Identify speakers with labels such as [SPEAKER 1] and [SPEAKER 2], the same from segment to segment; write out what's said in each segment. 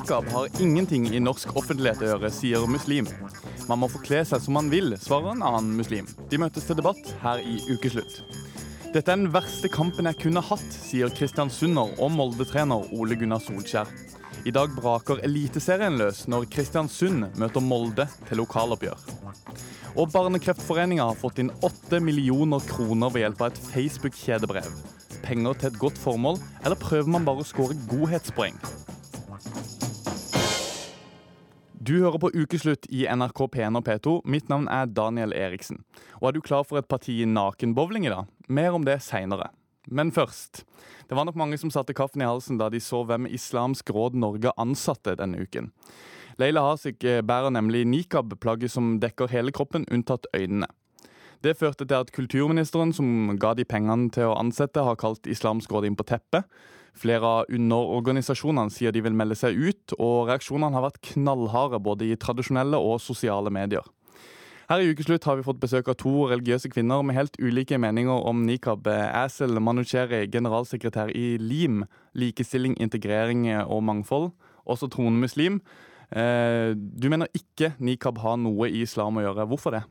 [SPEAKER 1] Nikab har ingenting i norsk offentlighet å gjøre, sier muslim. Man må få kle seg som man vil, svarer en annen muslim. De møtes til debatt her i Ukeslutt. Dette er den verste kampen jeg kunne hatt, sier Kristiansunder og Molde-trener Ole Gunnar Solskjær. I dag braker Eliteserien løs når Kristiansund møter Molde til lokaloppgjør. Og Barnekreftforeninga har fått inn åtte millioner kroner ved hjelp av et Facebook-kjedebrev. Penger til et godt formål, eller prøver man bare å skåre godhetspoeng? Du hører på Ukeslutt i NRK P1 og P2. Mitt navn er Daniel Eriksen. Og er du klar for et parti nakenbowling i dag? Mer om det seinere. Men først. Det var nok mange som satte kaffen i halsen da de så hvem Islamsk Råd Norge ansatte denne uken. Leila Hasik bærer nemlig nikab-plagget som dekker hele kroppen, unntatt øynene. Det førte til at kulturministeren, som ga de pengene til å ansette, har kalt Islamsk Råd inn på teppet. Flere av underorganisasjonene sier de vil melde seg ut, og reaksjonene har vært knallharde både i tradisjonelle og sosiale medier. Her i Ukeslutt har vi fått besøk av to religiøse kvinner med helt ulike meninger om nikab. Asel Manucheri, generalsekretær i LIM, likestilling, integrering og mangfold. Også troende muslim. Eh, du mener ikke nikab har noe i islam å gjøre. Hvorfor det?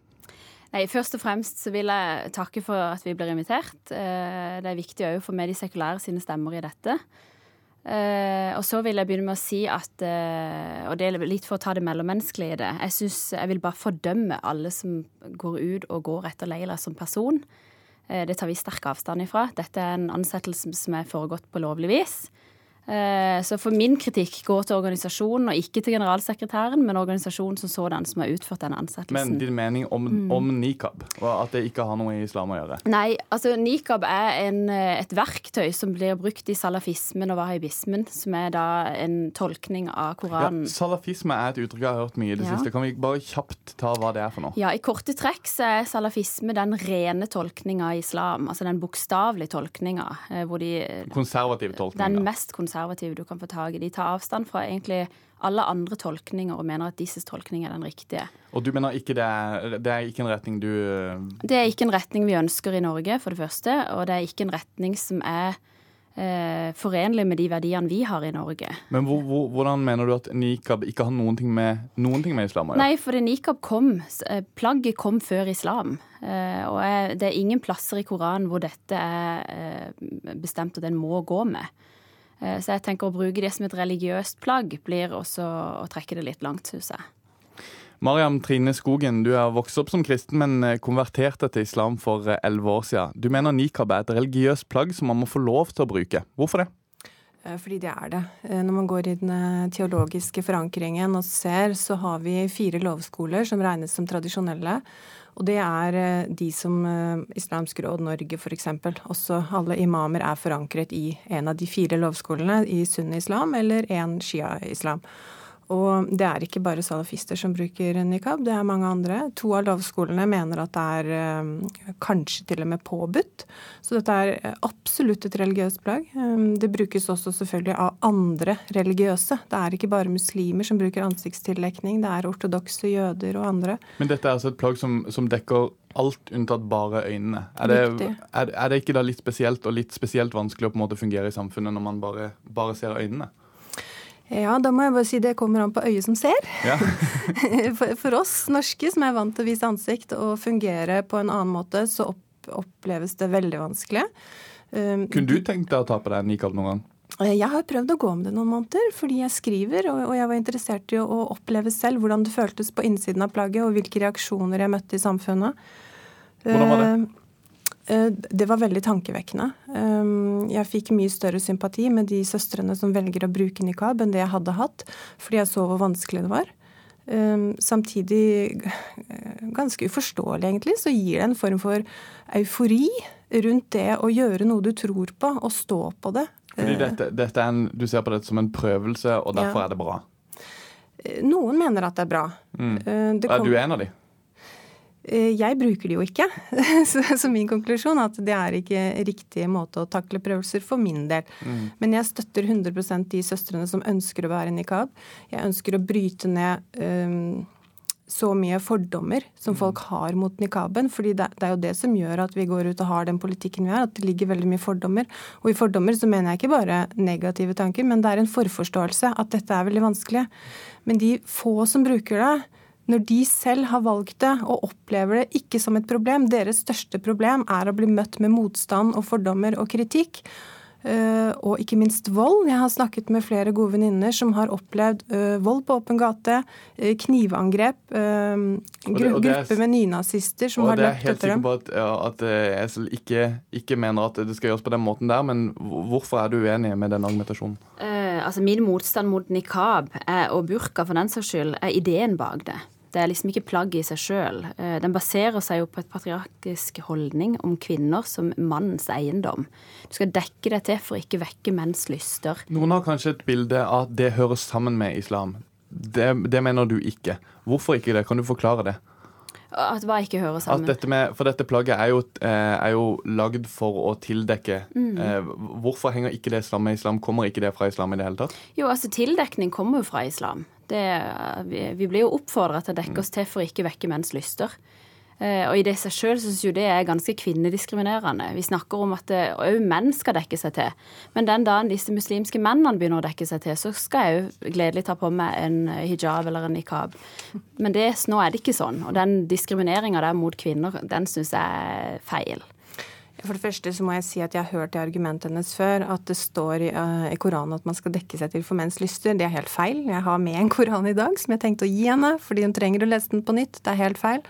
[SPEAKER 2] Nei, Først og fremst så vil jeg takke for at vi blir invitert. Eh, det er viktig å få med de sekulære sine stemmer i dette. Uh, og så vil jeg begynne med å si at uh, Og det er litt for å ta det mellommenneskelige i det. Jeg, synes, jeg vil bare fordømme alle som går ut og går etter Leila som person. Det tar vi sterk avstand ifra. Dette er en ansettelse som er foregått på lovlig vis. Eh, så for min kritikk går til organisasjonen, og ikke til generalsekretæren, men organisasjonen som sådan som har utført denne ansettelsen.
[SPEAKER 1] Men din mening om, mm. om nikab, og at det ikke har noe i islam å gjøre?
[SPEAKER 2] Nei, altså nikab er en, eh, et verktøy som blir brukt i salafismen og wahhabismen, som er da en tolkning av Koranen.
[SPEAKER 1] Ja, salafisme er et uttrykk jeg har hørt mye i det ja. siste. Kan vi bare kjapt ta hva det er for noe?
[SPEAKER 2] Ja, i korte trekk så er salafisme den rene tolkninga av islam, altså den bokstavelige tolkninga.
[SPEAKER 1] Eh, Konservativ tolkning?
[SPEAKER 2] Den mest konservative konservative du kan få tak i. De tar avstand fra egentlig alle andre tolkninger og mener at disses tolkning er den riktige.
[SPEAKER 1] Og du mener ikke det er, det er ikke en retning du eh,
[SPEAKER 2] Det er ikke en retning vi ønsker i Norge, for det første. Og det er ikke en retning som er eh, forenlig med de verdiene vi har i Norge.
[SPEAKER 1] Men hvor, hvor, hvordan mener du at nikab ikke har noen ting med, noen ting med islam å gjøre?
[SPEAKER 2] Nei, fordi nikab kom, eh, plagget kom før islam. Eh, og det er ingen plasser i Koranen hvor dette er bestemt at en må gå med. Eh, så jeg tenker å bruke det som et religiøst plagg blir også å trekke det litt langt, syns jeg.
[SPEAKER 1] Mariam Trine Skogen, du er vokst opp som kristen, men eh, konverterte til islam for eh, elleve år siden. Du mener nikab er et religiøst plagg som man må få lov til å bruke. Hvorfor det?
[SPEAKER 3] Fordi det er det. Når man går i den teologiske forankringen og ser, så har vi fire lovskoler som regnes som tradisjonelle. Og det er eh, de som eh, Islamsk Råd Norge f.eks. Også alle imamer er forankret i en av de fire lovskolene i sunni-islam eller en shia-islam. Og det er ikke bare salafister som bruker nikab, det er mange andre. To av lovskolene mener at det er eh, kanskje til og med påbudt. Så dette er absolutt et religiøst plagg. Um, det brukes også selvfølgelig av andre religiøse. Det er ikke bare muslimer som bruker ansiktstildekning, det er ortodokse jøder og andre.
[SPEAKER 1] Men dette er altså et plagg som, som dekker alt unntatt bare øynene. Er det, er, er det, ikke da litt spesielt og litt spesielt vanskelig å på en måte fungere i samfunnet når man bare, bare ser øynene?
[SPEAKER 3] Ja, da må jeg bare si det kommer an på øyet som ser. Ja. for, for, oss norske som er vant til å vise ansikt og fungere på en annen måte, så opp, oppleves det veldig vanskelig.
[SPEAKER 1] Um, Kunne du tenkt deg å ta på deg nikab noen gang?
[SPEAKER 3] Eh, jeg har prøvd å gå med det noen måneder fordi jeg skriver, og jeg var interessert i å oppleve selv hvordan det føltes på innsiden av plagget, og hvilke reaksjoner jeg møtte i samfunnet.
[SPEAKER 1] Hvordan var det? Eh,
[SPEAKER 3] det var veldig tankevekkende. Um, jeg fikk mye større sympati med de søstrene som velger å bruke nikab, enn det jeg hadde hatt, fordi jeg så hvor vanskelig det var. Um, samtidig eh, ganske uforståelig, egentlig, så gir det en form for eufori rundt det å gjøre noe du tror på, og stå på det.
[SPEAKER 1] Fordi eh, dette, dette en, Du ser på dette som en prøvelse, og derfor ja. er det bra?
[SPEAKER 3] Noen mener at det er bra.
[SPEAKER 1] Mm. Kom... Er du en av de?
[SPEAKER 3] Eh, jeg bruker det jo ikke. Så min konklusjon er at det er ikke riktig måte å takle prøvelser for min del. Mm. Men jeg støtter 100 de søstrene som ønsker å bære nikab. Jeg ønsker å bryte ned um, så mye fordommer som folk har mot nikaben. fordi det, det, er jo det som gjør at vi går ut og har den politikken vi har, at det ligger veldig mye fordommer. Og i fordommer så mener jeg ikke bare negative tanker, men det er en forforståelse at dette er veldig vanskelig. Men de få som bruker det, når de selv har valgt det og opplever det ikke som et problem, deres største problem er å bli møtt med motstand og fordommer og kritikk. Uh, og ikke minst vold. Jeg har snakket med flere gode venninner som har opplevd uh, vold på åpen gate, uh, knivangrep, grupper med nynazister som har løpt etter dem.
[SPEAKER 1] Og det er helt sikker på at, ja, at Esel ikke, ikke, mener at det skal gjøres på den måten der, men hvorfor er du uenig med den argumentasjonen?
[SPEAKER 2] altså Min motstand mot nikab og burka for den saks skyld er ideen bak det. Det er liksom ikke plagg i seg sjøl. Eh, den baserer seg jo på et patriarkisk holdning om kvinner som mannens eiendom. Du skal dekke det til for å ikke vekke menns lyster.
[SPEAKER 1] Noen har kanskje et bilde av at det høres sammen med islam. Det, det mener du ikke. Hvorfor ikke det? Kan du forklare det?
[SPEAKER 2] At hva ikke hører sammen?
[SPEAKER 1] Dette med, for dette plagget er jo, eh, er jo lagd for å tildekke. Mm. Eh, hvorfor henger ikke det sammen med islam? Kommer ikke det fra islam i det hele tatt?
[SPEAKER 2] Jo, altså tildekning kommer jo fra islam. Det, vi, blir jo oppfordra til å dekke oss til for å ikke vekke menns lyster. Eh, og i det seg sjøl syns jo det er ganske kvinnediskriminerende. Vi snakker om at òg eh, menn skal dekke seg til. Men den dagen disse muslimske mennene begynner å dekke seg til, så skal jeg jo gledelig ta på meg en hijab eller en nikab. Men det, nå er det ikke sånn. Og den diskrimineringa der mot kvinner, den syns jeg er feil.
[SPEAKER 3] For det første så må jeg si at jeg har hørt det argumentet hennes før, at det står i, uh, i, Koranen at man skal dekke seg til for menns lyster. Det er helt feil. Jeg har med en koran i dag som jeg tenkte å gi henne, fordi hun trenger å lese den på nytt. Det er helt feil.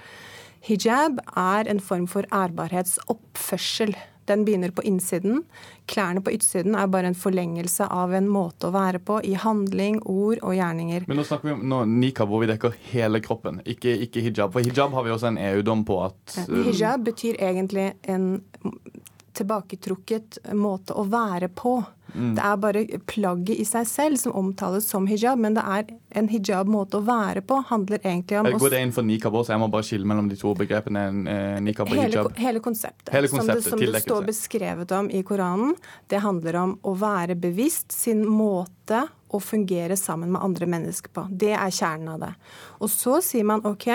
[SPEAKER 3] Hijab er en form for ærbarhetsoppførsel. Den begynner på innsiden. Klærne på utsiden er bare en forlengelse av en måte å være på i handling, ord og gjerninger.
[SPEAKER 1] Men nå snakker vi om nå, nikab hvor vi dekker hele kroppen, ikke, ikke, hijab. For hijab har vi også en EU-dom på at
[SPEAKER 3] Hijab betyr egentlig en tilbaketrukket måte å være på. Mm. Det er bare plagget i seg selv som omtales som hijab, men det er en hijab-måte å være på. handler egentlig om...
[SPEAKER 1] Går det inn for nikab også? Jeg må bare skille mellom de to begrepene eh, nikab og hijab.
[SPEAKER 3] Hele konseptet, hele konseptet som, det, som det står beskrevet om i Koranen, det handler om å være bevisst sin måte å fungere sammen med andre mennesker på. Det er kjernen av det. Og så sier man OK,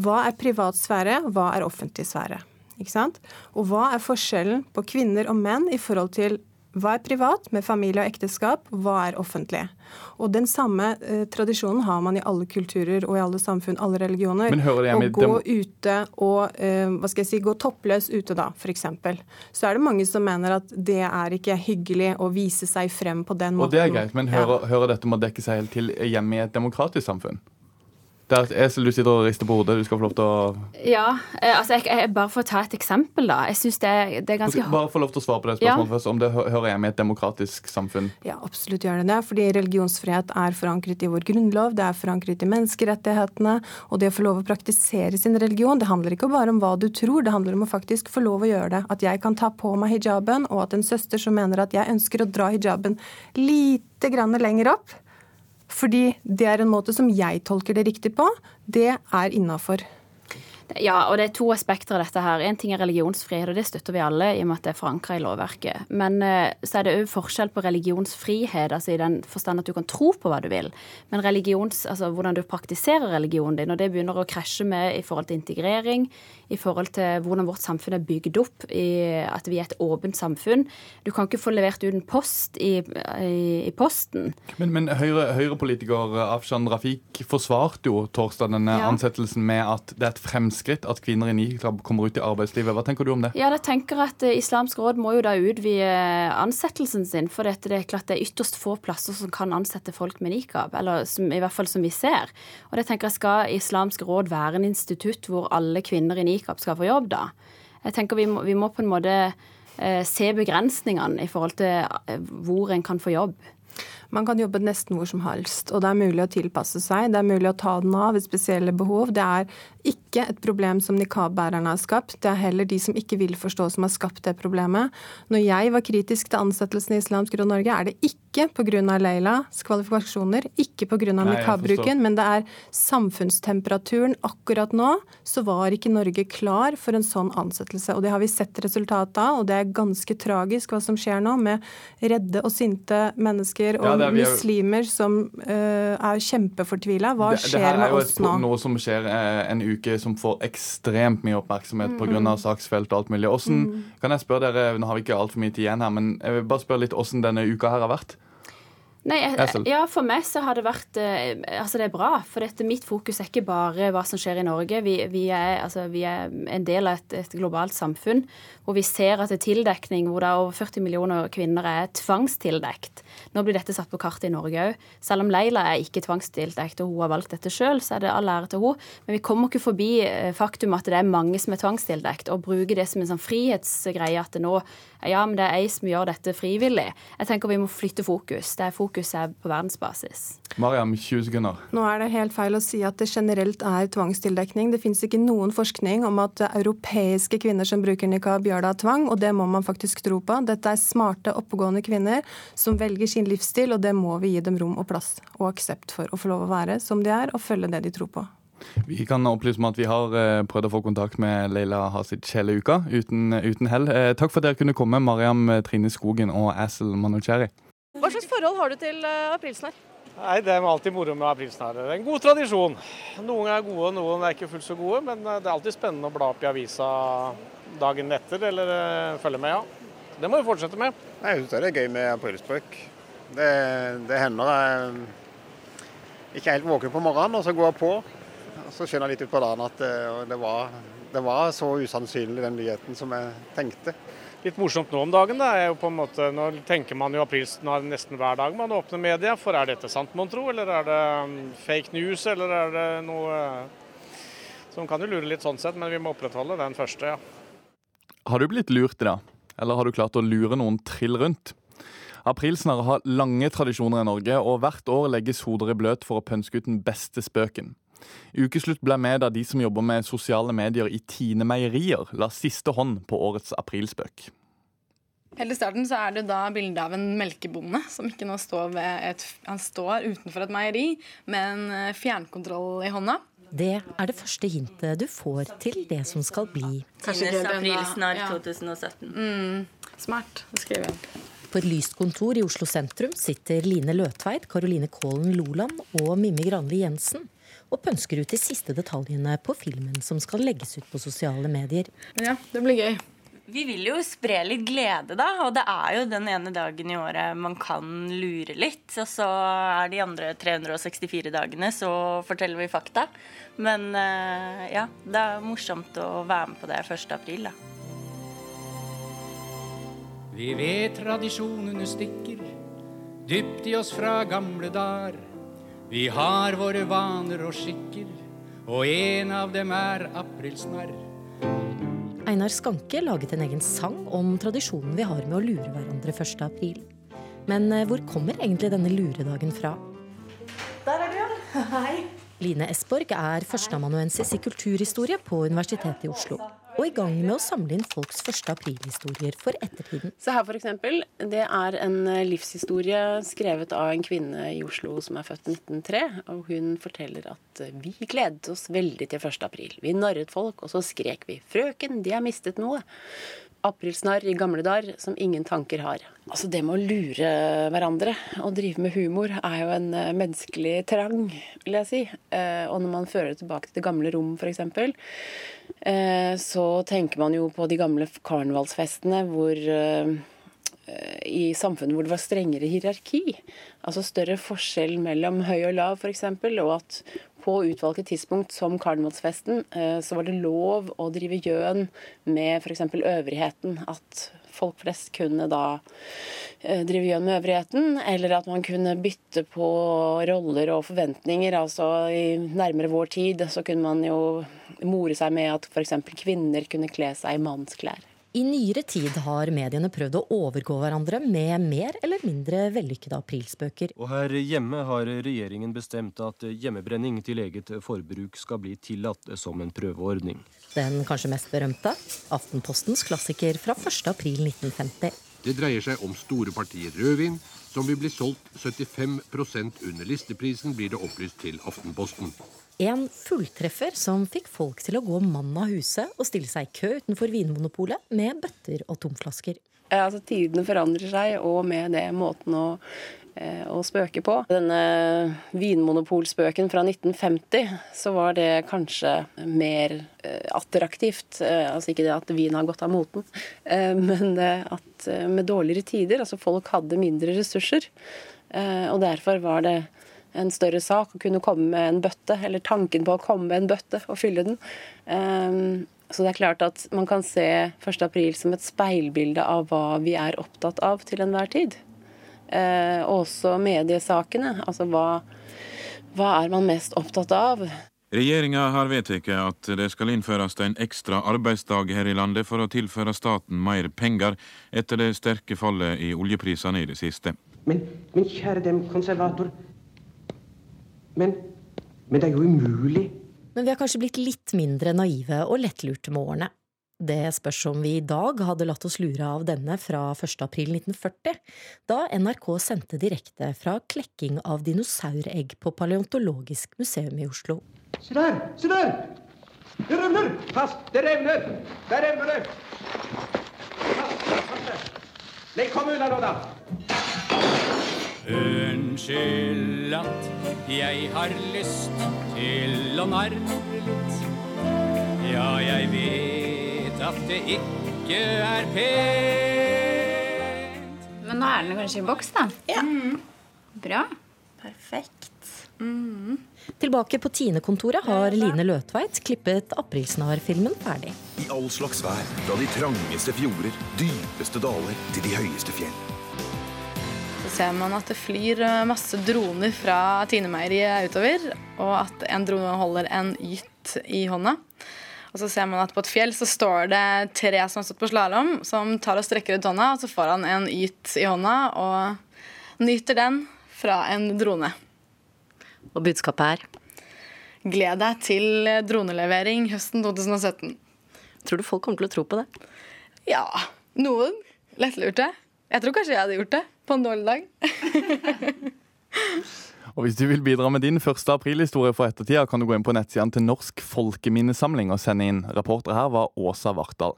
[SPEAKER 3] hva er privatsfære, hva er offentlig sfære? Ikke sant? Og hva er forskjellen på kvinner og menn i forhold til hva er privat med familie og ekteskap, hva er offentlig? Og Den samme eh, tradisjonen har man i alle kulturer og i alle samfunn, alle religioner.
[SPEAKER 1] Men hører det
[SPEAKER 3] Å gå ute og eh, hva skal jeg si, gå toppløs ute, da, f.eks. Så er det mange som mener at det er ikke hyggelig å vise seg frem på den måten.
[SPEAKER 1] Og det er greit, men hører, ja. hører dette med å dekke seg helt til hjemme i et demokratisk samfunn? Det er et esel du sitter og rister på hodet. Du skal få lov til å
[SPEAKER 2] Ja. Eh, altså jeg, jeg, Bare for å ta et eksempel, da. Jeg synes det, det er ganske
[SPEAKER 1] Bare få lov til å svare på det spørsmålet ja. først. Om det hører hjemme i et demokratisk samfunn?
[SPEAKER 3] Ja, absolutt gjør det det. Fordi religionsfrihet er forankret i vår grunnlov. Det er forankret i menneskerettighetene. Og det å få lov å praktisere sin religion, det handler ikke bare om hva du tror, det handler om å faktisk få lov å gjøre det. At jeg kan ta på meg hijaben, og at en søster som mener at jeg ønsker å dra hijaben lite grann lenger opp, fordi det er en måte som jeg tolker det riktig på. Det er innafor.
[SPEAKER 2] Ja, og det er to aspekter av dette her. En ting er religionsfrihet, og det støtter vi alle i og med at det er forankra i lovverket. Men uh, så er det òg forskjell på religionsfrihet, altså i den forstand at du kan tro på hva du vil. Men religions, altså hvordan du praktiserer religionen din, og det begynner å krasje med i forhold til integrering, i forhold til hvordan vårt samfunn er bygd opp, i at vi er et åpent samfunn. Du kan ikke få levert ut en post i, i, i posten.
[SPEAKER 1] Men, men Høyre-politiker Høyre Afshan Rafik forsvarte jo torsdag denne ja. ansettelsen med at det er et fremskritt at kvinner i nikab kommer ut i arbeidslivet. Hva tenker du om det?
[SPEAKER 2] Ja, jeg tenker at eh, Islamsk råd må jo da utvide ansettelsen sin, for det er klart det er ytterst få plasser som kan ansette folk med nikab, eller som, i hvert fall som vi ser. Og det tenker jeg Skal Islamsk råd være en institutt hvor alle kvinner i nikab skal få jobb, da. Jeg tenker vi må, vi må på en måte eh, se begrensningene i forhold til eh, hvor en kan få jobb.
[SPEAKER 3] Man kan jobbe nesten hvor som helst, og det er mulig å tilpasse seg. Det er mulig å ta den av ved spesielle behov. Det er ikke et problem som nikab-bærerne har skapt, det er heller de som ikke vil forstå som har skapt det problemet. Når jeg var kritisk til ansettelsen i Islamsk Råd Norge, er det ikke pga. Leilas kvalifikasjoner, ikke pga. nikab-bruken, men det er samfunnstemperaturen. Akkurat nå så var ikke Norge klar for en sånn ansettelse, og det har vi sett resultatet av, og det er ganske tragisk hva som skjer nå med redde og sinte mennesker. og ja, muslimer som uh, er kjempefortvila. Hva det, skjer det med oss nå?
[SPEAKER 1] Det er jo noe som skjer eh, en uke som får ekstremt mye oppmerksomhet mm. pga. saksfelt og alt mulig. Hvordan, mm. Kan jeg spørre dere, Nå har vi ikke altfor mye tid igjen her, men jeg vil bare spørre litt hvordan denne uka her har vært?
[SPEAKER 2] Nei, ja, For meg så har det vært eh, Altså, det er bra. For dette, mitt fokus er ikke bare hva som skjer i Norge. Vi, vi, er, altså, vi er, en del av et, et, globalt samfunn hvor vi ser at det er tildekning, hvor det er over 40 millioner kvinner er tvangstildekt. Nå blir dette satt på kartet i Norge òg. Selv om Leila er ikke tvangstildekt og hun har valgt dette sjøl, så er det all ære til henne. Men vi kommer ikke forbi eh, faktum at det er mange som er tvangstildekt, og bruker det som en sånn frihetsgreie at det nå ja, men det er ei som gjør dette frivillig. Jeg tenker vi må flytte fokus. Det er fokuset på verdensbasis.
[SPEAKER 1] Mariam, 20 sekunder.
[SPEAKER 3] Nå er det helt feil å si at det generelt er tvangstildekning. Det finnes ikke noen forskning om at europeiske kvinner som bruker nikab, gjør det av tvang, og det må man faktisk tro på. Dette er smarte, oppegående kvinner som velger sin livsstil, og det må vi gi dem rom og plass og aksept for å få lov å være som de er, og følge det de tror på.
[SPEAKER 1] Vi kan opplyse om at vi har eh, prøvd å få kontakt med Leila Hasic hele uka, uten, uten hell. Eh, takk for at dere kunne komme, Mariam eh, Trine Skogen og Assel Manucheri.
[SPEAKER 4] Hva slags forhold har du til aprilsnarr?
[SPEAKER 5] Nei, Det er alltid moro med aprilsnarr. Det er en god tradisjon. Noen er gode, noen er ikke fullt så gode, men det er alltid spennende å bla opp i avisa dagen etter, eller følge med, ja. Det må vi fortsette med.
[SPEAKER 6] Jeg syns det er gøy med aprilspøk. Det, det hender jeg ikke helt våken på morgenen, og så går jeg på. Så skjønner jeg litt ut på dagen at eh, det var, det var så usannsynlig den nyheten som jeg tenkte.
[SPEAKER 5] Litt morsomt nå om dagen da, er jo på en måte, nå tenker man jo aprilsnarr nesten hver dag man åpner media. For er dette sant, mon tro, eller er det um, fake news, eller er det noe Så man kan jo lure litt sånn sett, men vi må opprettholde den første, ja.
[SPEAKER 1] Har du blitt lurt i dag, eller har du klart å lure noen trill rundt? Aprilsnarr har lange tradisjoner i Norge, og hvert år legges hoder i bløt for å pønske ut den beste spøken. Ukeslutt ble med da de som jobber med sosiale medier i Tine Meierier, la siste hånd på årets aprilspøk.
[SPEAKER 7] Helt i starten så er det da bilde av en melkebonde som ikke nå står ved et, han står utenfor et meieri med en eh, fjernkontroll i hånda.
[SPEAKER 8] Det er det første hintet du får til det som skal bli
[SPEAKER 9] Tines aprilsnarr 2017.
[SPEAKER 7] Mm, smart. Det skriver jeg.
[SPEAKER 8] På et lyst kontor i Oslo sentrum sitter Line Løtveit, Karoline Kålen Loland og Mimmi Granli Jensen og pønsker ut de siste detaljene på filmen som skal legges ut på sosiale medier.
[SPEAKER 7] Ja, det blir gøy.
[SPEAKER 9] Vi vil jo spre litt glede, da. Og det er jo den ene dagen i året man kan lure litt. Og så er de andre 364 dagene, så forteller vi fakta. Men eh, ja, det er morsomt å være med på det 1. april, da.
[SPEAKER 10] Vi vet tradisjonene stikker dypt i oss fra gamle dager. Vi har våre vaner og skikker, og en av dem er aprilsnarr.
[SPEAKER 8] Einar Skanke laget en egen sang om tradisjonen vi har med å lure hverandre 1. april. Men eh, hvor kommer egentlig denne luredagen fra?
[SPEAKER 11] Der er du, ja. Hei.
[SPEAKER 8] Line Esborg er førsteamanuensis i kulturhistorie på Universitetet i Oslo og i gang med å samle inn folks første aprilhistorier for ettertiden.
[SPEAKER 12] Så her eksempel, Det er en livshistorie skrevet av en kvinne i Oslo som er født 1903. og Hun forteller at vi gledet oss veldig til 1. april. Vi narret folk, og så skrek vi 'Frøken, de har mistet noe' aprilsnarr i gamle dager som ingen tanker har. Altså Det med å lure hverandre og drive med humor er jo en menneskelig trang, vil jeg si. Eh, og når man fører det tilbake til det gamle rom, f.eks., Eh, så tenker man jo på de gamle karnevalsfestene hvor eh, i samfunnet hvor det var strengere hierarki. Altså større forskjell mellom høy og lav, f.eks. Og at på utvalgte tidspunkt som karnevalsfesten, eh, så var det lov å drive gjøn med f.eks. øvrigheten. At folk flest kunne da Eh, drive gjøn med øvrigheten, eller at man kunne bytte på roller og forventninger. Altså i nærmere vår tid så kunne man jo more seg med at f.eks. kvinner kunne kle seg i mannsklær.
[SPEAKER 8] I nyere tid har mediene prøvd å overgå hverandre med mer eller mindre vellykkede aprilspøker.
[SPEAKER 13] Og her hjemme har regjeringen bestemt at hjemmebrenning til eget forbruk skal bli tillatt som en prøveordning.
[SPEAKER 8] Den kanskje mest berømte? Aftenpostens klassiker fra 1. april 1950.
[SPEAKER 14] Det dreier seg om store partier rødvin, som vil bli solgt 75% under listeprisen, blir det opplyst til Aftenposten.
[SPEAKER 8] En fulltreffer som fikk folk til å gå mann av huset og stille seg i kø utenfor Vinmonopolet med bøtter og tomflasker.
[SPEAKER 12] Altså, tidene forandrer seg, og med det måten å eh, å spøke på. Denne vinmonopolspøken fra 1950, så var det kanskje mer eh, attraktivt. Eh, altså ikke det at vin har gått av moten, men at med dårligere tider, altså folk hadde mindre ressurser. Og derfor var det en større sak å kunne komme med en bøtte, eller tanken på å komme med en bøtte og fylle den. Så det er klart at man kan se 1. april som et speilbilde av hva vi er opptatt av til enhver tid. Og også mediesakene. Altså hva, hva er man mest opptatt av?
[SPEAKER 15] Regjeringa har vedtatt at det skal innføres en ekstra arbeidsdag her i landet for å tilføre staten mer penger etter det sterke fallet i oljeprisene i det siste.
[SPEAKER 16] Men, men kjære dem, konservator. Men, men det er jo umulig
[SPEAKER 8] men vi har kanskje blitt litt mindre naive og lettlurte med årene. Det spørs om vi i dag hadde latt oss lure av denne fra 1. april 1940, da NRK sendte direkte fra klekking av dinosauregg på Paleontologisk museum i Oslo.
[SPEAKER 16] Se der! Se der! Det revner! Fast! Det revner! Der revner det! Fast! Fast! Legg kom unna nå, da!
[SPEAKER 10] Unnskyld at jeg har lyst til å narre litt. Ja, jeg vet at det ikke er pent.
[SPEAKER 2] Men nå er den kanskje i boks, da?
[SPEAKER 12] Ja. Mm.
[SPEAKER 2] Bra.
[SPEAKER 12] Perfekt.
[SPEAKER 8] Mm. Tilbake på Tine-kontoret har Line Løtveit klippet Aprilsnarr-filmen ferdig.
[SPEAKER 17] I all slags vær, fra de trangeste fjorder, dypeste daler til de høyeste fjell
[SPEAKER 7] ser man at det flyr eh, masse droner fra Tine-meieriet utover, og at en drone holder en gytt i hånda. Og så ser man at på et fjell så står det tre som har stått på slalåm, som tar og strekker ut hånda, og så får han en yt i hånda og nyter den fra en drone.
[SPEAKER 12] Og budskapet er?
[SPEAKER 7] Gled deg til dronelevering høsten 2017.
[SPEAKER 12] Tror du folk kommer til å tro på det?
[SPEAKER 7] Ja. Noen. Lettlurte. Jeg tror kanskje jeg hadde gjort det på en dårlig dag.
[SPEAKER 1] og Hvis du vil bidra med din første aprilhistorie for ettertida, kan du gå inn på nettsiden til Norsk folkeminnesamling og sende inn. Reporter her var Åsa Vartdal.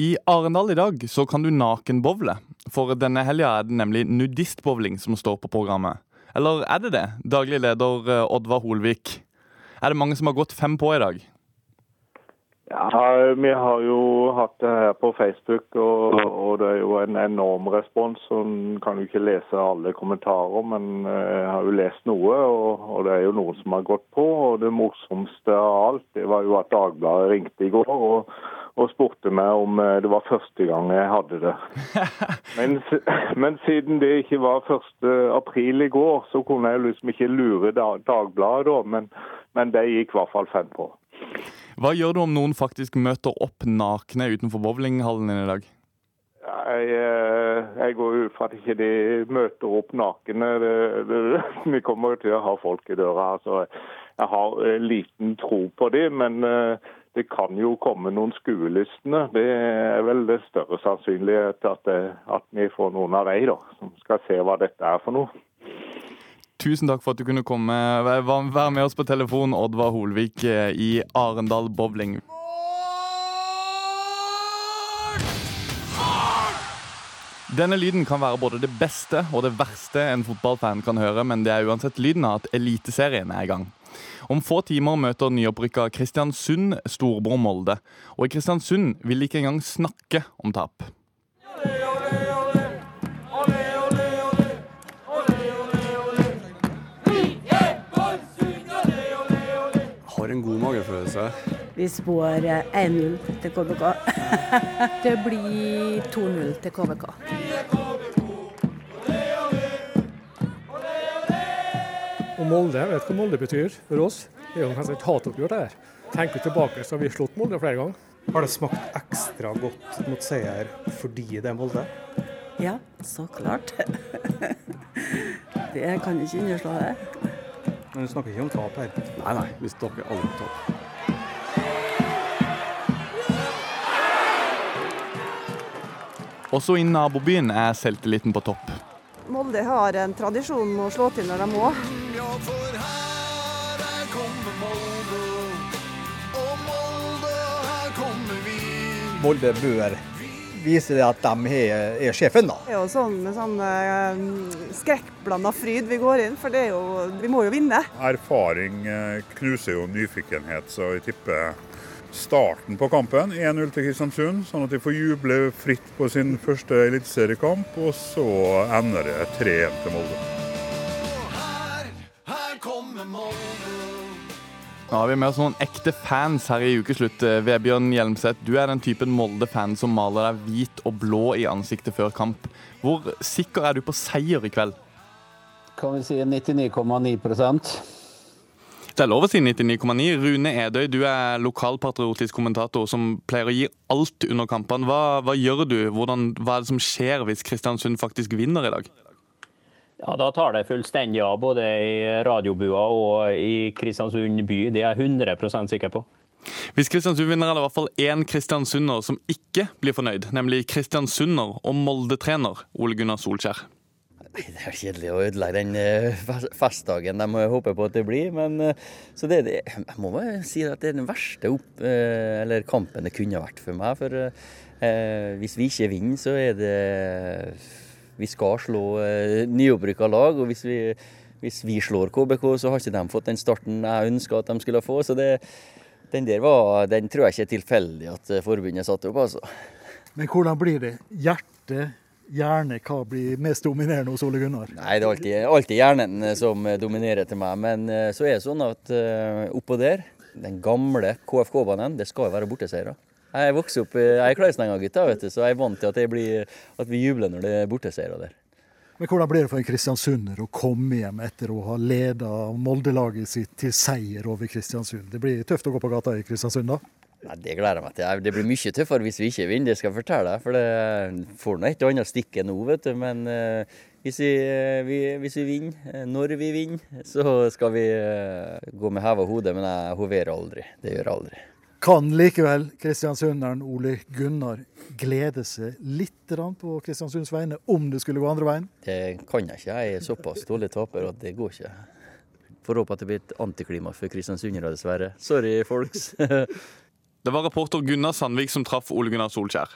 [SPEAKER 1] I Arendal i dag så kan du nakenbowle. For denne helga er det nemlig nudistbowling som står på programmet. Eller er det det? Daglig leder eh, Oddvar Holvik. Er det mange som har gått fem på i dag?
[SPEAKER 18] Ja, Vi har jo hatt det her på Facebook, og, og det er jo en enorm respons. En kan jo ikke lese alle kommentarer, men eh, jeg har jo lest noe. Og, og, det er jo noen som har gått på. og Det morsomste av alt det var jo at Dagbladet ringte i går og, og spurte meg om eh, det var første gang jeg hadde det. Men, men siden det ikke var 1. april i går, så kunne jeg liksom ikke lure Dagbladet da. Men, men det gikk i hvert fall fem på.
[SPEAKER 1] Hva gjør du om noen faktisk møter opp nakne utenfor bowlinghallen din i dag?
[SPEAKER 18] Jeg, eh, jeg går ut fra at ikke de møter opp nakne. Vi kommer til å ha folk i døra. Så jeg har eh, liten tro på dem, men eh, det kan jo komme noen skuelystne. Det er vel det større sannsynlighet at, at vi får noen av dem som skal se hva dette er for noe.
[SPEAKER 1] Tusen takk for at du kunne komme være med oss på telefon, Oddvar Holvik eh, i Arendal bowling. Denne lyden kan være både det beste og det verste en fotballfan kan høre, men det er uansett lyden av at Eliteserien er i gang. Om få timer møter nyopprykka Kristiansund storbror Molde. Og i Kristiansund vil de ikke engang snakke om tap.
[SPEAKER 19] En god magefølelse.
[SPEAKER 20] Vi spår 1-0 til KBK.
[SPEAKER 21] det blir 2-0 til KBK.
[SPEAKER 22] Og Molde, jeg vet hva Molde betyr for oss. Det er jo kanskje et hatoppgjør, det her. Tenker tilbake, så har vi slått Molde flere ganger.
[SPEAKER 23] Har det smakt ekstra godt mot seier fordi det er Molde?
[SPEAKER 20] Ja, så klart. det kan ikke underslå det.
[SPEAKER 23] Men du snakker ikke om tap her?
[SPEAKER 19] Nei, nei. Vi snakker aldri om tap.
[SPEAKER 1] Også i nabobyen er selvtilliten på topp.
[SPEAKER 4] Molde har en tradisjon med å slå til når de må.
[SPEAKER 24] Molde bør
[SPEAKER 25] viser det at de er, er sjefen, da.
[SPEAKER 4] Det er jo sånn med sånn uh, skrekkblanda fryd vi går inn, for det er jo, vi må jo vinne.
[SPEAKER 26] Erfaring eh, knuser jo nyfikenhet, så jeg tipper starten på kampen 1-0 til Kristiansund, sånn at de får juble fritt på sin første eliteseriekamp. Og så ender det 3-1 til Molde.
[SPEAKER 1] Nå har vi med oss noen ekte fans her i ukeslutt. Vebjørn Hjelmseth, du er den typen Molde-fan som maler deg hvit og blå i ansiktet før kamp. Hvor sikker er du på seier i kveld?
[SPEAKER 27] Kan vi si 99,9%
[SPEAKER 1] Det er lov å si 99,9. Rune Edøy, du er lokalpatriotisk kommentator som pleier å gi alt under kampene. Hva, hva gjør du? Hvordan, hva er det som skjer hvis Kristiansund faktisk vinner i dag?
[SPEAKER 27] Ja, Da tar det fullstendig av, både i radiobua og i Kristiansund by. Det er jeg 100 sikker på.
[SPEAKER 1] Hvis Kristiansund vinner, er det i hvert fall én kristiansunder som ikke blir fornøyd. Nemlig kristiansunder og Molde-trener Ole Gunnar Solskjær.
[SPEAKER 24] Det er kjedelig å ødelegge den eh, festdagen de håper på at det blir. Men eh, så det, det, jeg må bare si at det er den verste opp, eh, eller kampen det kunne vært for meg. For eh, hvis vi ikke vinner, så er det vi skal slå eh, nyopprykka lag. Og hvis vi, hvis vi, slår KBK, så har ikke de fått den starten jeg ønska at de skulle få. Så det, den der var, den tror jeg ikke er tilfeldig at eh, forbundet satte opp, altså.
[SPEAKER 28] Men hvordan blir det? Hjerte, hjerne, hva blir mest dominerende hos Ole Gunnar?
[SPEAKER 24] Nei, det er alltid, alltid hjernen eh, som dominerer til meg. Men så er det sånn at oppå der, den gamle KFK-banen, det skal jo være borteseiere. Jeg vokste opp jeg er Kleisnenga-gutta, vet du, så jeg er vant til at, blir, at vi jubler når det er borteseiere der.
[SPEAKER 28] Men Hvordan blir det for en kristiansunder å komme hjem etter å ha leda Molde-laget sitt til seier over Kristiansund? Det blir tøft å gå på gata i Kristiansund da?
[SPEAKER 24] Nei, Det gleder jeg meg til. Det blir mye tøffere hvis vi ikke vinner, det skal jeg fortelle deg. For det får nå et og annet stikke nå, vet du. Men uh, hvis, vi, uh, vi, hvis, vi, vinner, uh, når vi vinner, så skal vi gå med heva hode. Men jeg hoverer aldri. Det gjør jeg aldri.
[SPEAKER 28] Kan likevel kristiansunderen Ole Gunnar glede seg litt på Kristiansunds vegne, om det skulle gå andre veien?
[SPEAKER 24] Det kan jeg ikke. Jeg er såpass dårlig taper at det går ikke. Får håpe at det blir et antiklima for kristiansundere, dessverre. Sorry, folks.
[SPEAKER 1] Det var reporter Gunnar Sandvik som traff Ole Gunnar Solskjær.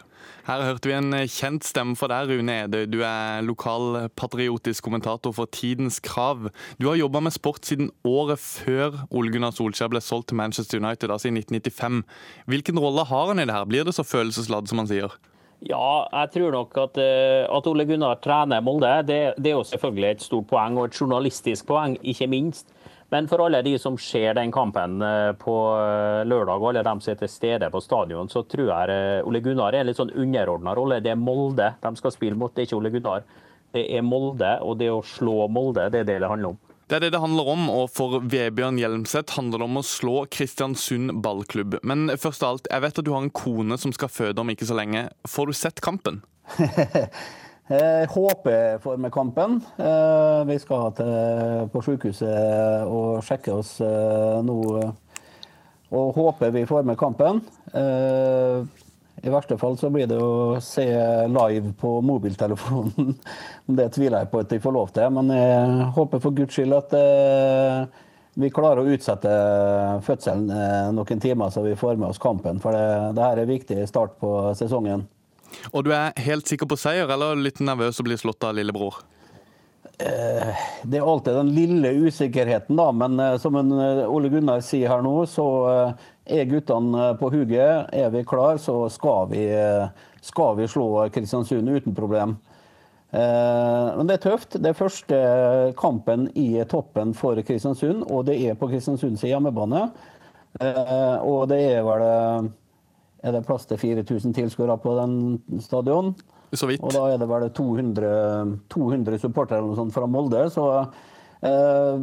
[SPEAKER 1] Her hørte vi en kjent stemme fra deg, Rune Edøy. Du er lokalpatriotisk kommentator for Tidens Krav. Du har jobba med sport siden året før Ole Gunnar Solskjær ble solgt til Manchester United, altså i 1995. Hvilken rolle har han i det her? Blir det så følelsesladd som han sier?
[SPEAKER 27] Ja, jeg tror nok at, eh, at Ole Gunnar trener Molde. Det, det er jo selvfølgelig et stort poeng, og et journalistisk poeng, ikke minst. Men for alle de som ser den kampen eh, på eh, lørdag, og alle de som er til stede på stadion, så tror jeg eh, Ole Gunnar er en litt sånn underordna rolle. Det er Molde de skal spille mot, det er ikke Ole Gunnar. Det er Molde, og det å slå Molde, det er det det handler om.
[SPEAKER 1] Det er det det handler om, og for Vebjørn Hjelmseth handler det om å slå Kristiansund ballklubb. Men først av alt, jeg vet at du har en kone som skal føde om ikke så lenge. Får du sett kampen?
[SPEAKER 27] Jeg håper for med kampen. Eh, vi skal til, på sykehuset og sjekke oss eh, nå. Og håper vi får med kampen. Eh, I verste fall så blir det å se live på mobiltelefonen. Det tviler jeg på at de får lov til, men jeg håper for guds skyld at vi klarer å utsette fødselen noen timer, så vi får med oss kampen. For det, det her er viktig start på sesongen.
[SPEAKER 1] Og du er helt sikker på seier, eller litt nervøs og blir slått av lillebror?
[SPEAKER 27] Eh, det er alltid den lille usikkerheten, da. Men eh, som eh, Ole Gunnar sier her nå, så er guttene på hugget. Er vi klar, så skal vi, skal vi slå Kristiansund uten problem. Men det er tøft. Det er første kampen i toppen for Kristiansund, og det er på Kristiansunds hjemmebane. Og det er vel er det plass til 4000 tilskuere på den stadion. Og da er det vel 200, 200 supportere fra Molde. Så eh,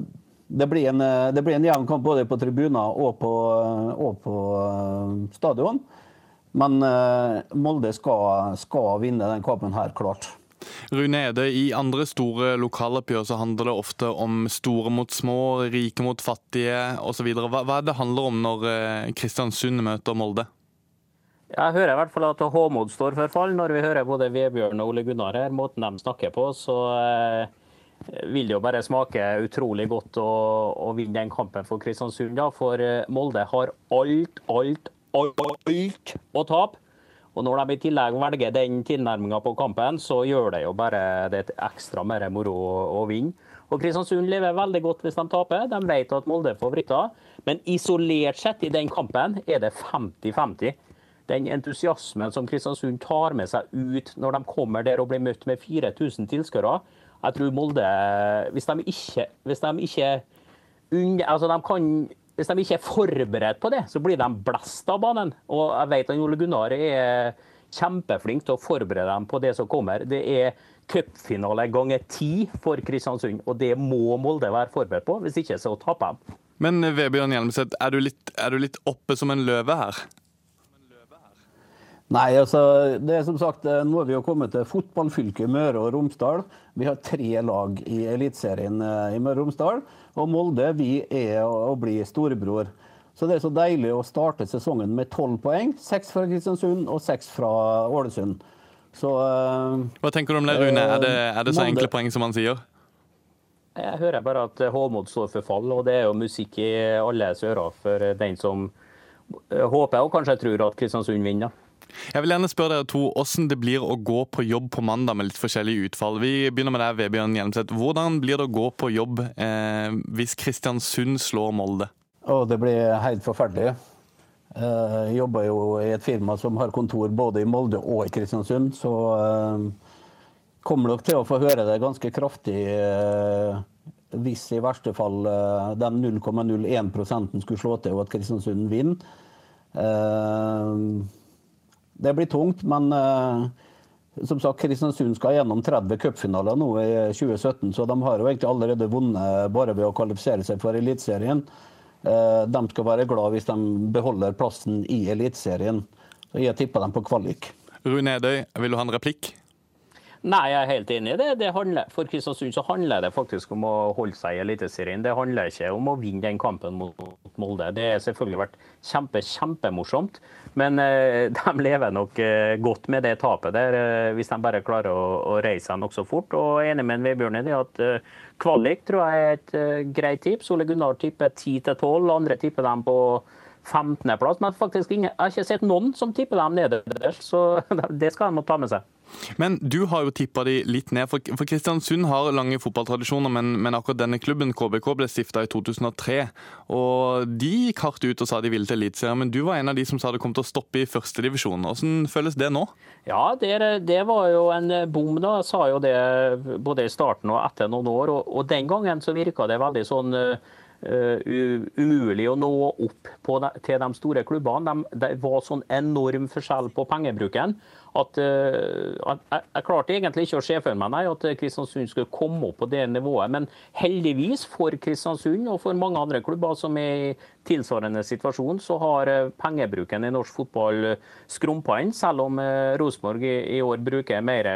[SPEAKER 27] det blir en, det blir en jevn kamp både på tribuner og på, og på uh, stadion. Men eh, Molde skal, skal, vinne den kampen her, klart.
[SPEAKER 1] Rune Ede, i andre store lokaloppgjør så handler det ofte om store mot små, rike mot fattige osv. Hva, hva er det handler om når Kristiansund møter Molde?
[SPEAKER 27] Jeg hører i hvert fall at Håmod står for fall. Når vi hører både Vebjørn og Ole Gunnar her, måten de snakker på, så eh, vil det jo bare smake utrolig godt å, å vinne den kampen for Kristiansund. Da. For eh, Molde har alt, alt, alt å tape.
[SPEAKER 29] Og Når de i tillegg velger den tilnærminga på kampen, så gjør det jo bare det ekstra mer moro å, å vinne. Og Kristiansund lever veldig godt hvis de taper. De vet at Molde er favoritter. Men isolert sett i den kampen er det 50-50. Den entusiasmen som Kristiansund tar med seg ut når de kommer der og blir møtt med 4000 tilskuere. Jeg tror Molde, hvis de ikke, hvis de ikke altså de kan, hvis de ikke er forberedt på det, så blir de blåst av banen. Og jeg vet at Ole Gunnar er kjempeflink til å forberede dem på det som kommer. Det er cupfinale ganger ti for Kristiansund, og det må Molde være forberedt på. Hvis ikke så taper de.
[SPEAKER 1] Men Vebjørn Hjelmeset, er du, litt, er du litt oppe som en løve her?
[SPEAKER 27] Nei, altså, det er som sagt, Nå er vi jo kommet til fotballfylket Møre og Romsdal. Vi har tre lag i Eliteserien i Møre og Romsdal. Og Molde vi er å bli storebror. Så det er så deilig å starte sesongen med tolv poeng. Seks fra Kristiansund og seks fra Ålesund. Så uh,
[SPEAKER 1] Hva tenker du om det, Rune? Er det, er det så Molde... enkle poeng som han sier?
[SPEAKER 29] Jeg hører bare at Håmod står for fall, og det er jo musikk i alle ører for den som håper og kanskje tror at Kristiansund vinner.
[SPEAKER 1] Jeg vil gjerne spørre dere to hvordan det blir å gå på jobb på mandag med litt forskjellige utfall. Vi begynner med deg, Vebjørn Hjelmseth. Hvordan blir det å gå på jobb eh, hvis Kristiansund slår Molde?
[SPEAKER 27] Oh, det blir helt forferdelig. Eh, jeg jobber jo i et firma som har kontor både i Molde og i Kristiansund, så eh, kommer dere til å få høre det ganske kraftig eh, hvis i verste fall den 0,01 skulle slå til og at Kristiansund vinner. Eh, det blir tungt, men uh, som sagt, Kristiansund skal gjennom 30 cupfinaler nå i 2017, så de har jo egentlig allerede vunnet bare ved å kvalifisere seg for Eliteserien. Uh, de skal være glad hvis de beholder plassen i Eliteserien. Jeg tipper dem på kvalik.
[SPEAKER 1] Rune Edøy, vil du ha en replikk?
[SPEAKER 29] Nei, jeg er helt enig i det. det handler, for Kristiansund så handler det faktisk om å holde seg i Eliteserien. Det handler ikke om å vinne den kampen mot Molde. Det har selvfølgelig vært kjempe, kjempemorsomt. Men eh, de lever nok eh, godt med det tapet der, eh, hvis de bare klarer å, å reise seg nokså fort. Og enig med Vebjørn i det at eh, kvalik tror jeg er et eh, greit tips. Ole Gunnar tipper 10 12, andre tipper dem på 15.-plass. Men faktisk ingen, jeg har ikke sett noen som tipper dem nederst, så det skal de ta med seg.
[SPEAKER 1] Men du har jo tippa de litt ned. For, Kristiansund har lange fotballtradisjoner, men, men, akkurat denne klubben, KBK, ble stifta i 2003. Og de gikk hardt ut og sa de ville til Eliteserien, men du var en av de som sa det kom til å stoppe i førstedivisjon. Hvordan føles det nå?
[SPEAKER 29] Ja, det, det, var jo en bom, da. Sa jo det både i starten og etter noen år. Og, og den gangen så virka det veldig sånn Uh, umulig å nå opp de, til de store klubbene. De, det var sånn enorm forskjell på pengebruken at, uh, jeg, jeg, klarte egentlig ikke å se for meg nei, at Kristiansund skulle komme opp på det nivået. Men heldigvis for Kristiansund og for mange andre klubber som er i tilsvarende situasjon, så har eh, pengebruken i norsk fotball skrumpa inn. Selv om Rosenborg i, i, år bruker mer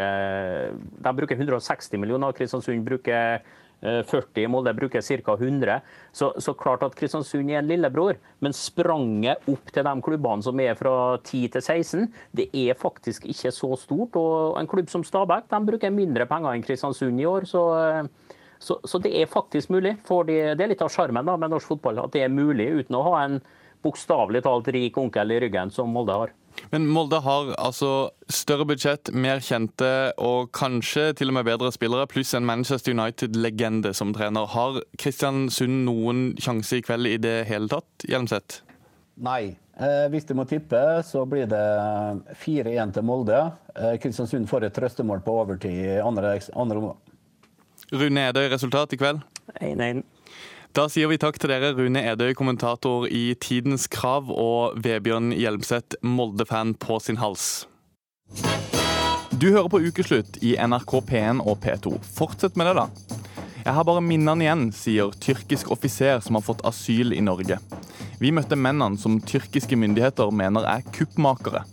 [SPEAKER 29] De bruker 160 millioner, Kristiansund bruker 40, eh, Molde bruker ca. 100. Så, så, klart at Kristiansund er en lillebror, men spranget opp til de klubbene som er fra 10 til 16, det er faktisk ikke så stort. Og en klubb som Stabæk de bruker mindre penger enn Kristiansund i år. så så, så, det er faktisk mulig. Det, det er litt av sjarmen med norsk fotball at det er mulig uten å ha en bokstavelig talt rik onkel i ryggen som Molde har.
[SPEAKER 1] Men Molde har altså større budsjett, mer kjente og kanskje til og med bedre spillere, pluss en Manchester United-legende som trener. Har Kristiansund noen sjanse i kveld i det hele tatt, Hjelmseth?
[SPEAKER 27] Nei. Eh, hvis du må tippe, så blir det 4-1 til Molde. Eh, Kristiansund får et trøstemål på overtid i andre, andre omgang.
[SPEAKER 1] Rune Edøy, resultat i kveld?
[SPEAKER 29] 1-1.
[SPEAKER 1] Da sier vi takk til dere, Rune Edøy, kommentator i Tidens Krav, og Vebjørn Hjelmseth, Molde-fan på sin hals. Du hører på Ukeslutt i NRK P1 og P2. Fortsett med det, da. Jeg har bare minnene igjen, sier tyrkisk offiser som har fått asyl i Norge. Vi møtte mennene som tyrkiske myndigheter mener er kuppmakere.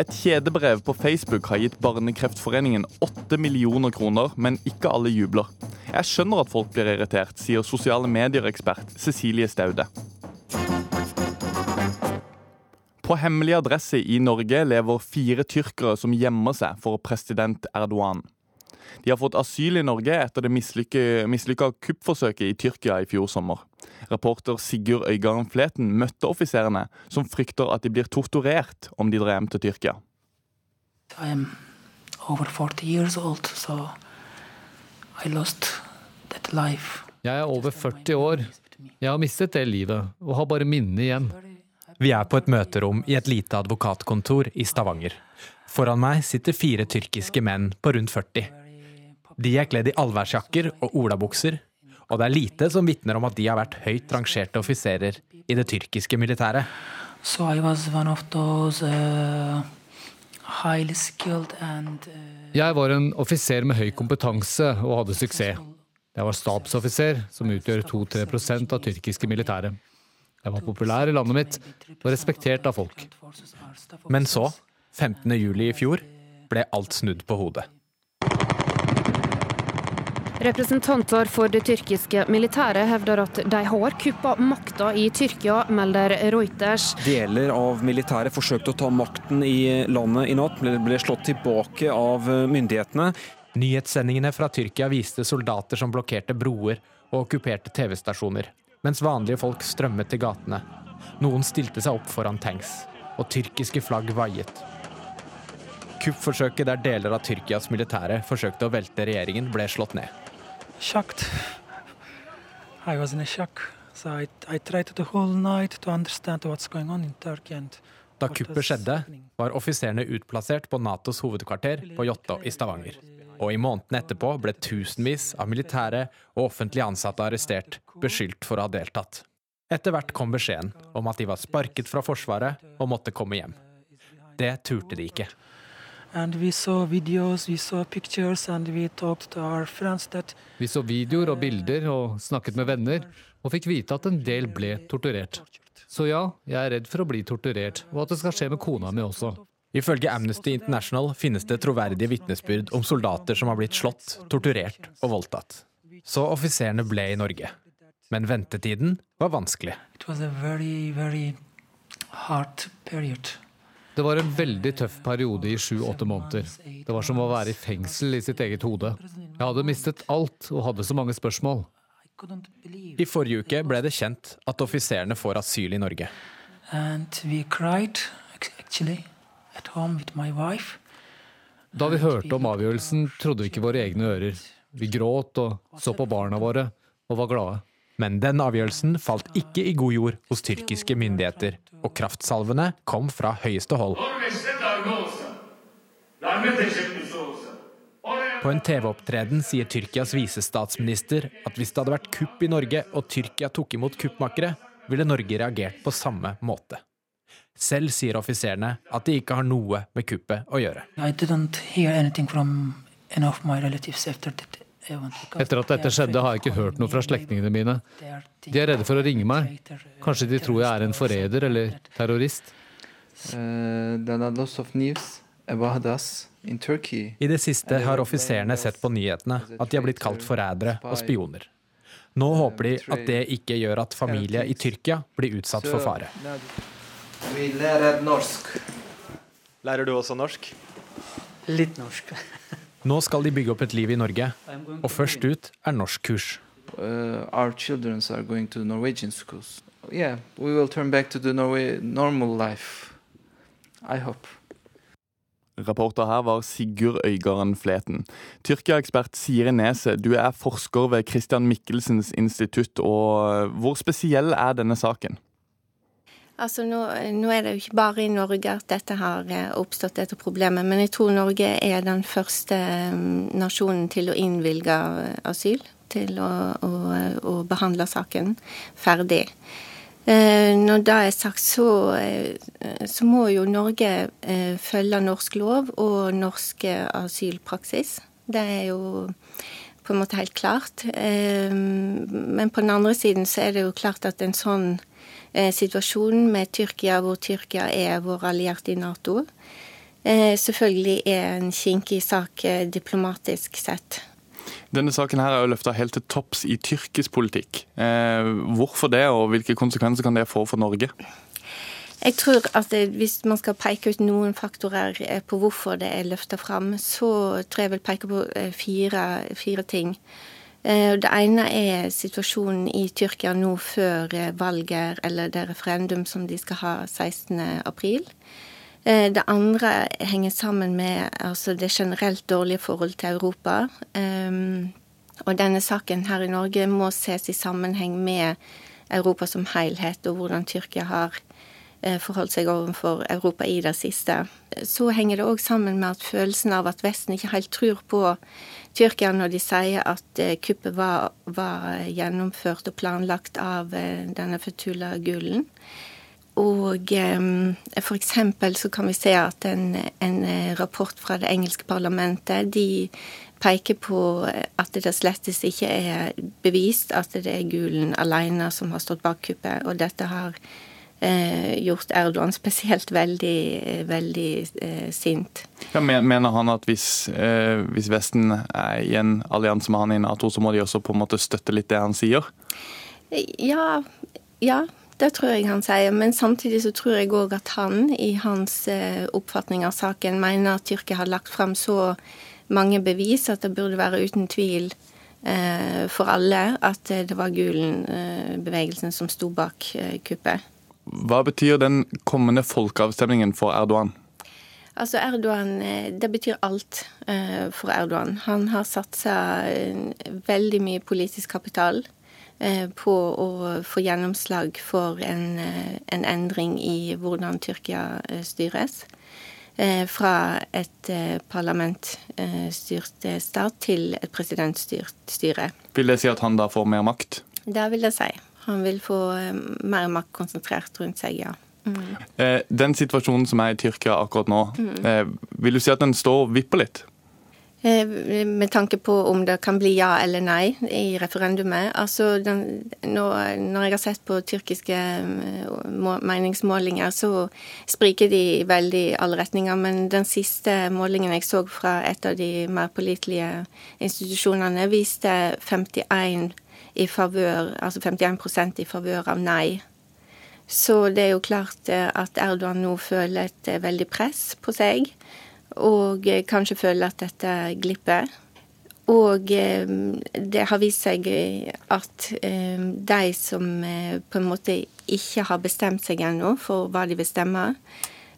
[SPEAKER 1] Et kjedebrev på Facebook har gitt Barnekreftforeningen 8 millioner kroner, men ikke alle jubler. Jeg skjønner at folk blir irritert, sier sosiale medier-ekspert Cecilie Staude. På hemmelig adresse i Norge lever fire tyrkere som gjemmer seg for president Erdogan. De har fått asyl i Norge etter det mislykka kuppforsøket i Tyrkia i fjor sommer. Reporter Sigurd Øygarden Fleten møtte offiserene, som frykter at de blir torturert om de drar hjem til Tyrkia.
[SPEAKER 30] I over 40 years old, so I lost that life.
[SPEAKER 31] Jeg er over 40 år. Jeg har mistet det livet, og har bare minnene igjen.
[SPEAKER 32] Vi er på et møterom i et lite advokatkontor i Stavanger. Foran meg sitter fire tyrkiske menn på rundt 40. De er kledd i allværsjakker og olabukser, og det er lite som vitner om at de har vært høyt rangerte offiserer i det tyrkiske militæret.
[SPEAKER 30] So I was one of those uh, and uh,
[SPEAKER 31] Jeg var en offiser med høy kompetanse og hadde suksess. Jeg var stabsoffiser, som utgjør 2-3% av tyrkiske militære. Jeg var populær i landet mitt og respektert av folk.
[SPEAKER 32] Men så, 15. juli i fjor, ble alt snudd på hodet.
[SPEAKER 33] Representanter for det tyrkiske militæret hevder at de har kuppa makta i Tyrkia, melder Reuters.
[SPEAKER 34] Deler av militæret forsøkte å ta makten i landet i natt, men ble slått tilbake av myndighetene.
[SPEAKER 32] Nyhetssendingene fra Tyrkia viste soldater som blokkerte broer og okkuperte TV-stasjoner, mens vanlige folk strømmet til gatene. Noen stilte seg opp foran tanks, og tyrkiske flagg vaiet. Kuppforsøket der deler av Tyrkias militære forsøkte å velte regjeringen, ble slått ned.
[SPEAKER 30] Shocked. I was in a shock. So I, I tried the whole night to understand what's going on in Turkey. And
[SPEAKER 32] Da kuppet skjedde, var offiserene utplassert på Natos hovedkvarter på Jåttå i Stavanger. Og i månedene etterpå ble tusenvis av militære og offentlige ansatte arrestert, beskyldt for å ha deltatt. Etter hvert kom beskjeden om at de var sparket fra Forsvaret og måtte komme hjem. Det turte de ikke.
[SPEAKER 30] And we videos, we saw pictures, and we talked to our friends that
[SPEAKER 31] Vi så videoer og bilder og snakket med venner, og fikk vite at en del ble torturert. Så ja, jeg er redd for å bli torturert, og at det skal skje med kona mi også.
[SPEAKER 32] Ifølge Amnesty International finnes det troverdige vitnesbyrd om soldater som har blitt slått, torturert og voldtatt. Så offiserene ble i Norge. Men ventetiden var vanskelig.
[SPEAKER 30] it was a very, very hard period.
[SPEAKER 31] Det var en veldig tøff periode i sju-åtte måneder. Det var som å være i fengsel i sitt eget hode. Jeg hadde mistet alt og hadde så mange spørsmål.
[SPEAKER 32] I forrige uke ble det kjent at offiserene får asyl i Norge.
[SPEAKER 30] Cried, actually.
[SPEAKER 31] Da vi hørte om avgjørelsen, trodde vi ikke våre egne ører. Vi gråt og så på barna våre og var glade.
[SPEAKER 32] Men den avgjørelsen falt ikke i god jord hos tyrkiske myndigheter, og kraftsalvene kom fra høyeste hold. På en TV-opptreden sier Tyrkias visestatsminister at hvis det hadde vært kupp i Norge og Tyrkia tok imot kuppmakere, ville Norge reagert på samme måte. Selv sier offiserene at de ikke har noe med kuppet å gjøre.
[SPEAKER 30] I didn't hear anything from any of my relatives
[SPEAKER 31] Etter at dette skjedde, har jeg ikke hørt noe fra slektningene mine. De er redde for å ringe meg. Kanskje de tror jeg er en forræder eller terrorist.
[SPEAKER 35] There are lots of news about us in Turkey.
[SPEAKER 32] I det siste har offiserene sett på nyhetene at de har blitt kalt forrædere og spioner. Nå håper de at det ikke gjør at familie i Tyrkia blir utsatt for fare.
[SPEAKER 35] Vi lærer norsk.
[SPEAKER 36] Lærer du også norsk?
[SPEAKER 30] Litt norsk.
[SPEAKER 32] Nå skal de bygge opp et liv i Norge, og først ut er norskkurs.
[SPEAKER 35] Uh, our children are going to Norwegian schools. Yeah, we will turn back to the Norway normal life. I hope.
[SPEAKER 1] Reporter her var Sigurd Øygarden Fleten. Tyrkia-ekspert Siri Nese, du er forsker ved Christian Michelsens institutt. og Hvor spesiell er denne saken?
[SPEAKER 37] Altså nå, nå er det jo ikke bare i Norge at dette har eh, oppstått, dette problemet. Men jeg tror Norge er den første mm, nasjonen til å innvilge asyl. Til å, å, å behandle saken ferdig. Eh, Når det er sagt, så, eh, så må jo Norge eh, følge norsk lov og norsk eh, asylpraksis. Det er jo på en måte helt klart. Eh, Men på den andre siden så er det jo klart at en sånn eh, situasjon med Tyrkia, hvor Tyrkia er vår allierte i Nato, eh, selvfølgelig er en kinkig sak eh, diplomatisk sett.
[SPEAKER 1] Denne saken her er jo løfta helt til topps i tyrkisk politikk. Hvorfor det, og hvilke konsekvenser kan det få for Norge?
[SPEAKER 37] Jeg tror at Hvis man skal peke ut noen faktorer på hvorfor det er løfta fram, så tror jeg vil peke på fire, fire ting. Eh, det ene er situasjonen i Tyrkia nå før valget, eller det referendum som de skal ha 16.4. Det andre henger sammen med altså, det generelt dårlige forholdet til Europa. Og denne saken her i Norge må ses i sammenheng med Europa som helhet, og hvordan Tyrkia har Eh, forholdt seg overfor Europa i det siste. Så henger det òg sammen med at følelsen av at Vesten ikke helt tror på Tyrkia når de sier at eh, kuppet var, var gjennomført og planlagt av eh, denne Fetula Gulen. Og for eksempel så kan vi se at en, en rapport fra det engelske parlamentet de peker på at det slettes ikke er bevist at det er Gulen alene som har stått bak kuppet. Og dette har eh, gjort Erdogan spesielt veldig, veldig eh, sint.
[SPEAKER 1] Ja, mener han at hvis, eh, hvis, Vesten er i en allianse med han i Nato, så må de også på en måte støtte litt det han sier?
[SPEAKER 37] Ja, ja det tror jeg han sier. Men samtidig så tror jeg òg at han, i hans eh, oppfatning av saken, mener at Tyrkia har lagt fram så mange bevis at det burde være uten tvil eh, for alle at det var Gulen-bevegelsen som sto bak kuppet.
[SPEAKER 1] Hva betyr den kommende folkeavstemningen for Erdogan?
[SPEAKER 37] Altså Erdogan, eh, Det betyr alt eh, for Erdogan. Han har satsa eh, veldig mye politisk kapital på å få gjennomslag for en, en endring i hvordan Tyrkia styres. Fra et parlamentstyrt stat til et presidentstyrt styre.
[SPEAKER 1] Vil det si at han da får mer makt?
[SPEAKER 37] Det vil det si. Han vil få eh, mer makt konsentrert rundt seg, ja. Mm.
[SPEAKER 1] Eh, den situasjonen som er i Tyrkia akkurat nå, mm. Eh, vil du si at den står og vipper litt?
[SPEAKER 37] Med tanke på om det kan bli ja eller nei i referendumet. Altså, den, når, når, jeg har sett på tyrkiske meningsmålinger, så spriker de i veldig alle retninger. Men den siste målingen jeg så fra et av de mer pålitelige institusjonene, viste 51 i favør, altså 51% i favør av nei. Så det er jo klart eh, at Erdogan nå føler et eh, veldig press på seg, og eh, kanskje føler at dette glipper. Og det har vist seg at de som på en måte ikke har bestemt seg ennå for hva de vil stemme,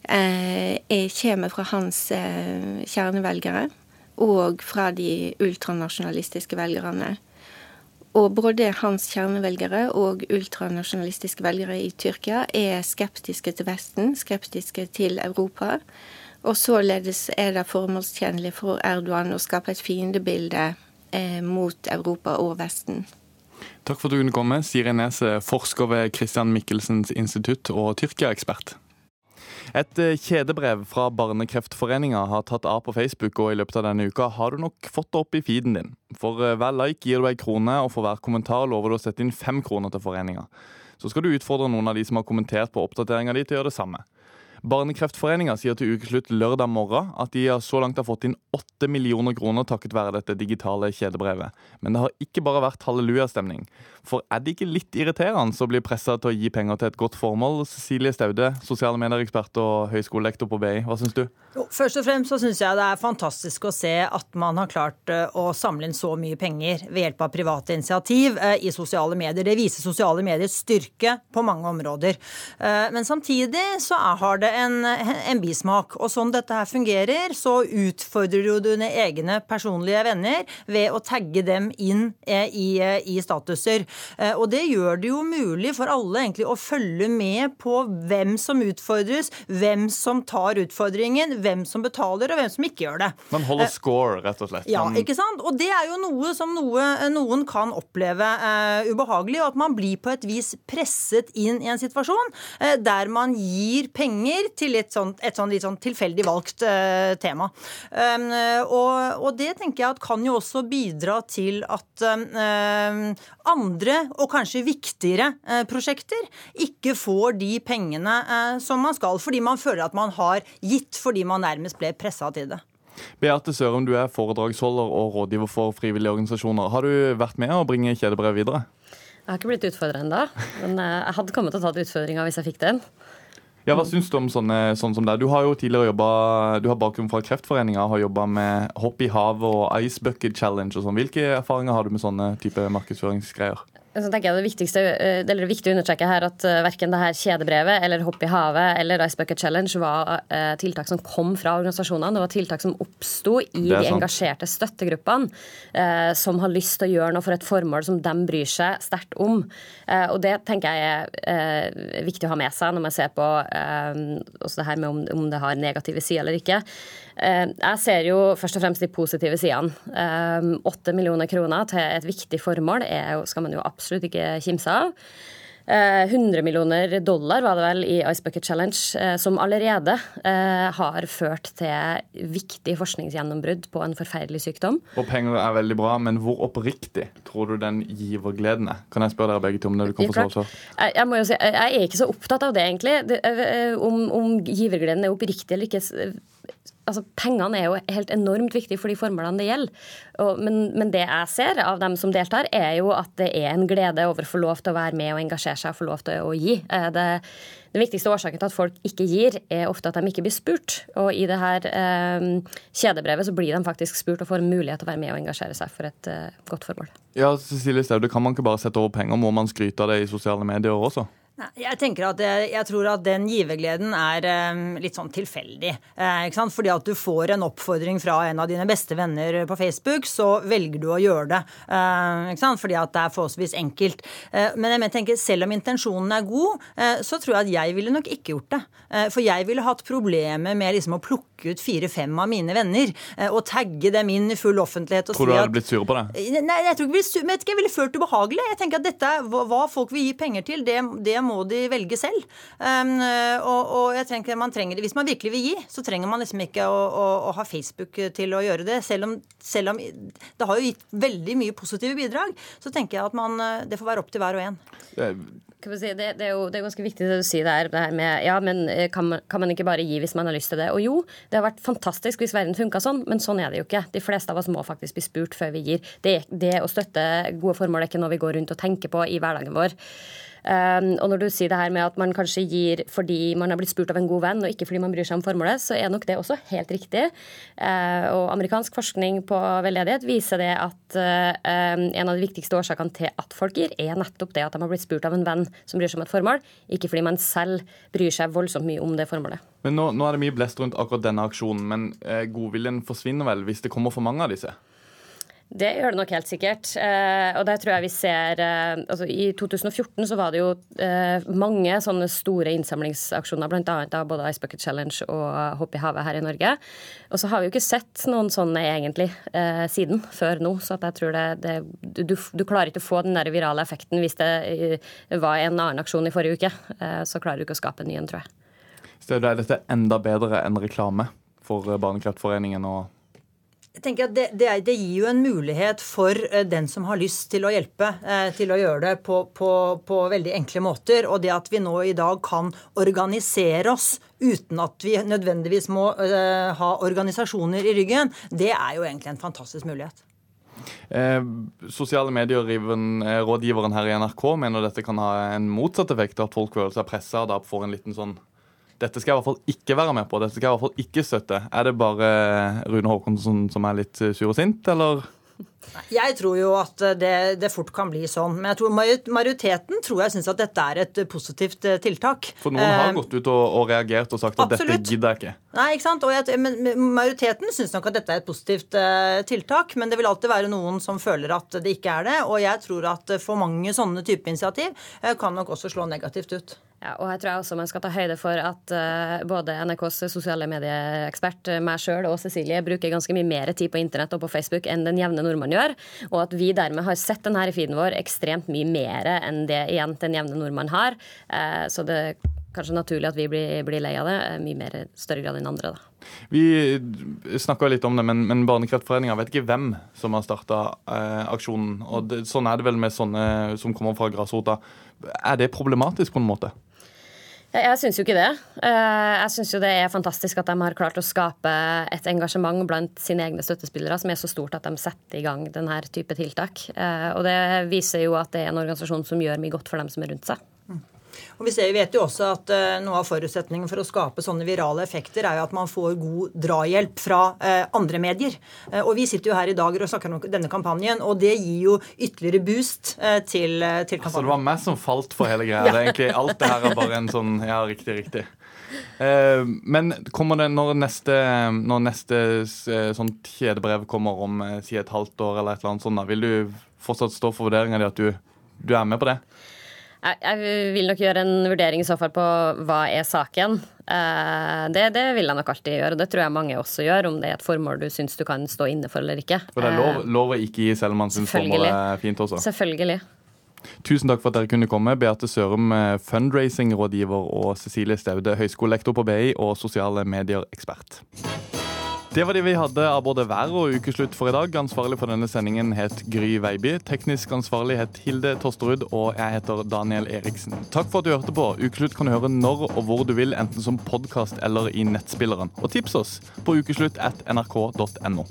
[SPEAKER 37] kommer fra hans kjernevelgere og fra de ultranasjonalistiske velgerne. Og både hans kjernevelgere og ultranasjonalistiske velgere i Tyrkia er skeptiske til Vesten, skeptiske til Europa. Og således er det formålstjenlig for Erdogan å skape et fiendebilde eh, mot Europa og Vesten.
[SPEAKER 1] Takk for at du kunne komme, Siri Nese, forsker ved Christian Michelsens institutt og Tyrkia-ekspert. Et eh, kjedebrev fra Barnekreftforeninga har tatt av på Facebook, og i løpet av denne uka har du nok fått det opp i feeden din. For eh, hver like gir du ei krone, og for hver kommentar lover du å sette inn fem kroner til foreninga. Så skal du utfordre noen av de som har kommentert på oppdateringa di, til å gjøre det samme. Barnekreftforeninga sier til ukeslutt lørdag morgen at de så langt har fått inn 8 millioner kroner takket være dette digitale kjedebrevet. Men det har ikke bare vært hallelujastemning. For er det ikke litt irriterende å bli pressa til å gi penger til et godt formål? Cecilie Staude, sosiale medieekspert og høyskolelektor på BI, hva syns du?
[SPEAKER 38] Jo, først og fremst så syns jeg det er fantastisk å se at man har klart eh, å samle inn så mye penger ved hjelp av private initiativ eh, i sosiale medier. Det viser sosiale mediers styrke på mange områder. Eh, men samtidig så har det en, en bismak. Og sånn dette her fungerer, så utfordrer du dine egne personlige venner ved å tagge dem inn i, i statuser. Eh, og det gjør det jo mulig for alle egentlig å følge med på hvem som utfordres, hvem som tar utfordringen, hvem som betaler, og hvem som ikke gjør det.
[SPEAKER 1] Man holder eh, score, rett og slett.
[SPEAKER 38] Ja, ikke sant? Og det er jo noe som noe, noen kan oppleve uh, ubehagelig, og at man blir på et vis presset inn i en situasjon uh, der man gir penger til et sånt, et sånt litt sånn tilfeldig valgt uh, tema. Um, og, og, det tenker jeg at kan jo også bidra til at um, andre og kanskje viktigere uh, prosjekter ikke får de pengene uh, som man skal, fordi man føler at man har gitt fordi man nærmest ble pressa til det.
[SPEAKER 1] Beate Sørum, du er foredragsholder og rådgiver for frivillige organisasjoner. Har du vært med å bringe kjedebrev videre?
[SPEAKER 39] Jeg har ikke blitt utfordra ennå, men eh, jeg hadde kommet til å ta utfordringa hvis jeg fikk den.
[SPEAKER 1] Ja, Hva syns du om sånne sånn som det? Du har jo tidligere jobbet, du har bakgrunn fra Kreftforeninga, har jobba med Hopp i havet og Ice Bucket Challenge og sånn. Hvilke erfaringer har du med sånne type markedsføringsgreier?
[SPEAKER 39] Så tenker jeg Det viktigste, eh, eller det er viktig å understreke her at eh, verken det her kjedebrevet eller Hopp i havet eller Ice Bucket Challenge var eh, tiltak som kom fra organisasjonene. Det var tiltak som oppsto i de engasjerte støttegruppene eh, som har lyst til å gjøre noe for et formål som de bryr seg sterkt om. Eh, og Det tenker jeg er eh, viktig å ha med seg når man ser på eh, også det her med om, det har negative sider eller ikke. Eh, Jeg ser jo først og fremst de positive sidene. Eh, Åtte millioner kroner til et viktig formål er jo, skal man jo absolutt ikke kimse av. Eh, 100 millioner dollar var det vel i Ice Bucket Challenge, eh, som allerede eh, har ført til viktig forskningsgjennombrudd på en forferdelig sykdom.
[SPEAKER 1] Og penger er veldig bra, men hvor oppriktig tror du den givergleden er? Kan jeg spørre dere begge to om det? du kan få svare
[SPEAKER 39] Jeg, jeg, må jo si, jeg er ikke så opptatt av det, egentlig. Det, eh, om, om givergleden er oppriktig eller ikke. Altså, Pengene er jo helt enormt viktige for de formålene det gjelder. Og, men, men det jeg ser av dem som deltar, er jo at det er en glede over å få lov til å være med og engasjere seg og få lov til å gi. Eh, Det, den viktigste årsaken til at folk ikke gir, er ofte at de ikke blir spurt. Og i det her eh, kjedebrevet så blir de faktisk spurt og får en mulighet til å være med og engasjere seg for et eh, godt formål.
[SPEAKER 1] Ja, Cecilie Staude, kan man ikke bare sette over penger? Må man skryte av det i sosiale medier også?
[SPEAKER 38] Jeg tenker at jeg, jeg tror at den givergleden er eh, litt sånn tilfeldig. Eh? Fordi at du får en oppfordring fra en av dine beste venner på Facebook, så velger du å gjøre det. Eh? Fordi at det er forholdsvis enkelt. Eh, men jeg tenker, selv om intensjonen er god, eh, så tror jeg at jeg ville nok ikke gjort det. Eh, for jeg ville hatt problemer med liksom å plukke ut fire-fem av mine venner eh, og tagge dem inn i full offentlighet. og
[SPEAKER 1] Tror du
[SPEAKER 38] du
[SPEAKER 1] hadde blitt sur på det?
[SPEAKER 38] Nei, jeg tror ikke jeg ville, su- vet ikke, jeg ville følt ubehagelig. Jeg tenker at dette, hva folk vil gi penger til, det, det må de velge selv. Um, og, og jeg trenger, man trenger, Hvis man virkelig vil gi, så trenger man liksom ikke å, å, å ha Facebook til å gjøre det. Selv om, selv om det har jo gitt veldig mye positive bidrag, så tenker jeg at man, det får være opp til hver og en.
[SPEAKER 39] Det, det, er jo det er ganske viktig det du sier der, det her med ja, men eh, kan man, kan man ikke bare gi hvis man har lyst til det? Og jo, det har vært fantastisk hvis verden funka sånn, men sånn er det jo ikke. De fleste av oss må faktisk bli spurt før vi gir. Det, det å støtte gode formål er ikke noe vi går rundt og tenker på i hverdagen vår. Um, og når du sier det her med at man kanskje gir fordi man har blitt spurt av en god venn, og ikke fordi man bryr seg om formålet, så er nok det også helt riktig. Uh, og amerikansk forskning på veldedighet viser det at um, en av de viktigste årsakene til at folk gir, er nettopp det at de har blitt spurt av en venn som bryr seg om et formål, ikke fordi man selv bryr seg voldsomt mye om det formålet.
[SPEAKER 1] Men nå, nå er det mye blest rundt akkurat denne aksjonen, men eh, godviljen forsvinner vel hvis det kommer for mange av disse?
[SPEAKER 39] Det gjør det nok helt sikkert. Eh, og der tror jeg vi ser eh, altså I 2014 så var det jo eh, mange sånne store innsamlingsaksjoner, bl.a. av både Ice Bucket Challenge og Hopp i havet her i Norge. Og så har vi jo ikke sett noen sånne egentlig eh, siden, før nå. Så jeg tror det, det du, du klarer ikke å få den der virale effekten hvis det eh, var en annen aksjon i forrige uke. Eh, så klarer du ikke å skape en ny en, tror jeg.
[SPEAKER 1] Staude, er dette enda bedre enn reklame for Barnekreftforeningen og
[SPEAKER 38] Jeg tenker at det, det, det gir jo en mulighet for eh, den som har lyst til å hjelpe, eh, til å gjøre det på, på, på veldig enkle måter. Og det at vi nå i dag kan organisere oss uten at vi nødvendigvis må eh, ha organisasjoner i ryggen, det er jo egentlig en fantastisk mulighet.
[SPEAKER 1] Eh, sosiale medier-rådgiveren her i NRK mener dette kan ha en motsatt effekt, at folk føler seg pressa og da får en liten sånn dette skal jeg i hvert fall ikke være med på, dette skal jeg i hvert fall ikke støtte. Er det bare Rune Håkonsen som er litt sur og sint, eller?
[SPEAKER 38] Jeg tror jo at det, det fort kan bli sånn. Men jeg tror majoriteten tror jeg syns at dette er et positivt eh, tiltak.
[SPEAKER 1] For noen har
[SPEAKER 38] Eh,
[SPEAKER 1] gått ut og, og reagert og sagt at
[SPEAKER 38] absolutt.
[SPEAKER 1] dette gidder jeg ikke.
[SPEAKER 38] Nei, ikke sant? Og jeg, men majoriteten syns nok at dette er et positivt eh, tiltak. Men det vil alltid være noen som føler at det ikke er det. Og jeg tror at for mange sånne type initiativ eh, kan nok også slå negativt ut.
[SPEAKER 39] Ja, og jeg tror også man skal ta høyde for at uh, både NRKs sosiale medieekspert, eh, meg sjøl og Cecilie bruker ganske mye mer tid på internett og på Facebook enn den jevne nordmann gjør, og at vi dermed har sett denne feeden vår ekstremt mye mer enn det igjen den jevne nordmann har. Uh, så det er kanskje naturlig at vi blir, blir lei av det, mye mer større grad enn andre. da.
[SPEAKER 1] Vi snakka litt om det, men, men Barnekreftforeninga vet ikke hvem som har starta eh, aksjonen. og det, Sånn er det vel med sånne som kommer fra grasrota. Er det problematisk på en måte?
[SPEAKER 39] Jeg, syns jo ikke det. Eh, Jeg syns jo det er fantastisk at de har klart å skape et engasjement blant sine egne støttespillere som er så stort at de setter i gang denne type tiltak. Eh, Og det viser jo at det er en organisasjon som gjør mye godt for dem som er rundt seg.
[SPEAKER 38] Og Vi ser, vet jo også at uh, Noe av forutsetningen for å skape sånne virale effekter er jo at man får god drahjelp fra uh, andre medier. Uh, og Vi sitter jo her i dag og snakker om denne kampanjen, og det gir jo ytterligere boost til, til kampanjen.
[SPEAKER 1] Altså, det var meg som falt for hele greia. ja. det er egentlig, alt det her er bare en sånn Ja, riktig, riktig. Men kommer det når neste, når neste sånn kjedebrev kommer om si et halvt år eller et eller annet sånt, da, vil du fortsatt stå for vurderinga di at du, du er med på det?
[SPEAKER 39] Jeg vil nok gjøre en vurdering i så fall på hva er saken. Eh, det, det, vil jeg nok alltid gjøre, og det tror jeg mange også gjør, om det er et formål du syns du kan stå inne for eller ikke.
[SPEAKER 1] Og det er lov, eh, lov å ikke gi selv om man syns formålet er fint også?
[SPEAKER 39] Selvfølgelig.
[SPEAKER 1] Tusen takk for at dere kunne komme. Beate Sørum, eh, fundraising-rådgiver, og Cecilie Staude, høyskolelektor på BI og sosiale medier-ekspert. Det var det vi hadde av både vær og ukeslutt for i dag. Ansvarlig for denne sendingen het Gry Veiby. Teknisk ansvarlig het Hilde Tosterud, og jeg heter Daniel Eriksen. Takk for at du hørte på. Ukeslutt kan du høre når og hvor du vil, enten som podkast eller i nettspilleren. Og tips oss på ukeslutt at nrk.no.